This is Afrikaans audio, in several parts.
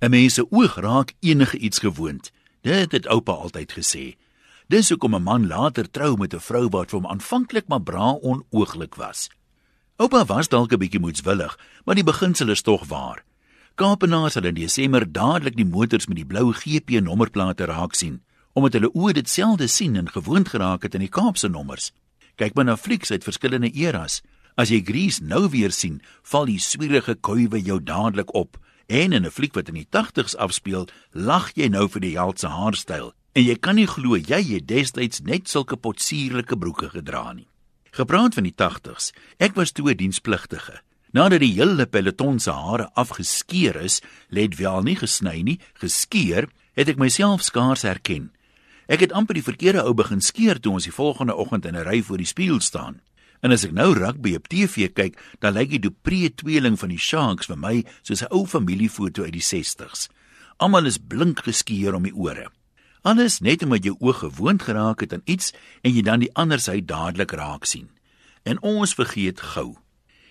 'n Mens se oog raak enige iets gewoond. Dit het oupa altyd gesê. Dis hoekom 'n man later trou met 'n vrou wat vir hom aanvanklik maar bra onooglik was. Oupa was dalk 'n bietjie moedswillig, maar die beginsel is tog waar. Kaapenaars het in Desember dadelik die motors met die blou GP nommerplate raak sien, omdat hulle oë dit selde sien en gewoond geraak het aan die Kaapse nommers. Kyk maar na flieks uit verskillende eras. As jy Grease nou weer sien, val die swierige kuiwe jou dadelik op. En in 'n fliek wat in die 80's afspeel, lag jy nou vir die held se haarstyl. En jy kan nie glo jy het destyds net sulke potsierlike broeke gedra nie. Gepraat van die 80's, ek was toe 'n dienspligtige. Nadat die hele peloton se hare afgeskeer is, let wel nie gesny nie, geskeer, het ek myself skaars herken. Ek het amper die verkeerde ou begin skeer toe ons die volgende oggend in 'n ry voor die spieël staan. En as ek nou rugby op TV kyk, dan lyk die Dupree tweeling van die Sharks vir my soos 'n ou familiefoto uit die 60's. Almal is blink geskeer om die ore. Alles net omdat jou oog gewoond geraak het aan iets en jy dan die ander sy dadelik raak sien. En ons vergeet gou.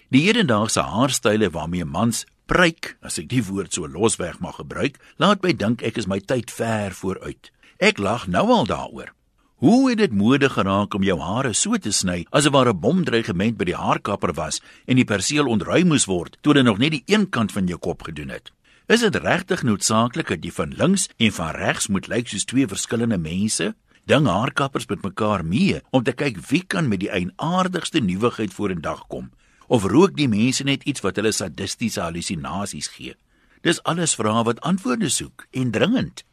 Die hedendaagse haarstyle waarmee mans pryk, as ek die woord so losweg mag gebruik, laat my dink ek is my tyd ver vooruit. Ek lag nou al daaroor. Hoe het dit mode geraak om jou hare so te sny asof daar 'n bomdreigement by die haarkapper was en die perseel ontruim moes word toe hulle nog net die een kant van jou kop gedoen het? Is dit regtig noodsaaklik dat jy van links en van regs moet lyk soos twee verskillende mense? Ding haarkappers met mekaar mee om te kyk wie kan met die eienaardigste nuwigheid vorendag kom? Of rook die mense net iets wat hulle sadistiese halusinasies gee? Dis alles vrae wat antwoorde soek en dringend.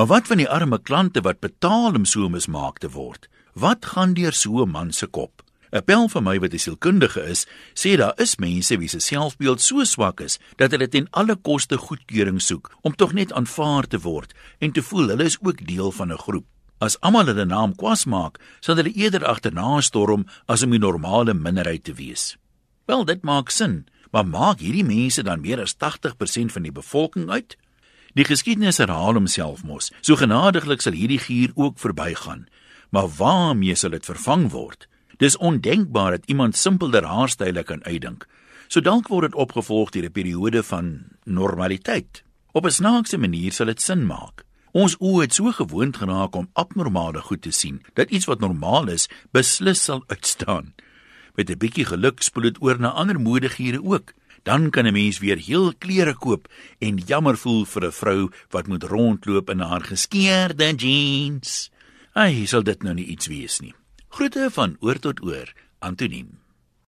Maar wat van die arme klante wat betaal om so mismaak te word? Wat gaan deur so 'n man se kop? 'n Pel vir my wat 'n sielkundige is, sê daar is mense wie se selfbeeld so swak is dat hulle ten alle koste goedkeuring soek om tog net aanvaar te word en te voel hulle is ook deel van 'n groep. As almal hulle naam kwas maak, sal hulle eerder agterna storm as om 'n normale minderheid te wees. Wel, dit maak sin, maar maak hierdie mense dan meer as 80% van die bevolking uit? Die geskiedenis herhaal homself mos. So genadiglik sal hierdie gier ook verbygaan. Maar waarmee sal dit vervang word? Dis ondenkbaar dat iemand simpelder haarstyle kan uitdink. So dalk word dit opgevolg deur 'n periode van normaliteit. Op 'n snaakse manier sal dit sin maak. Ons oë het so gewoond geraak om abnormale goed te sien dat iets wat normaal is, beslis sal uitstaan. Met 'n bietjie geluk spoel dit oor na ander modegiere ook dan kan 'n mens weer heel klere koop en jammer voel vir 'n vrou wat moet rondloop in haar geskeurde jeans. Ai, sal dit nou nie iets wees nie. Groete van oor tot oor, Antoniem.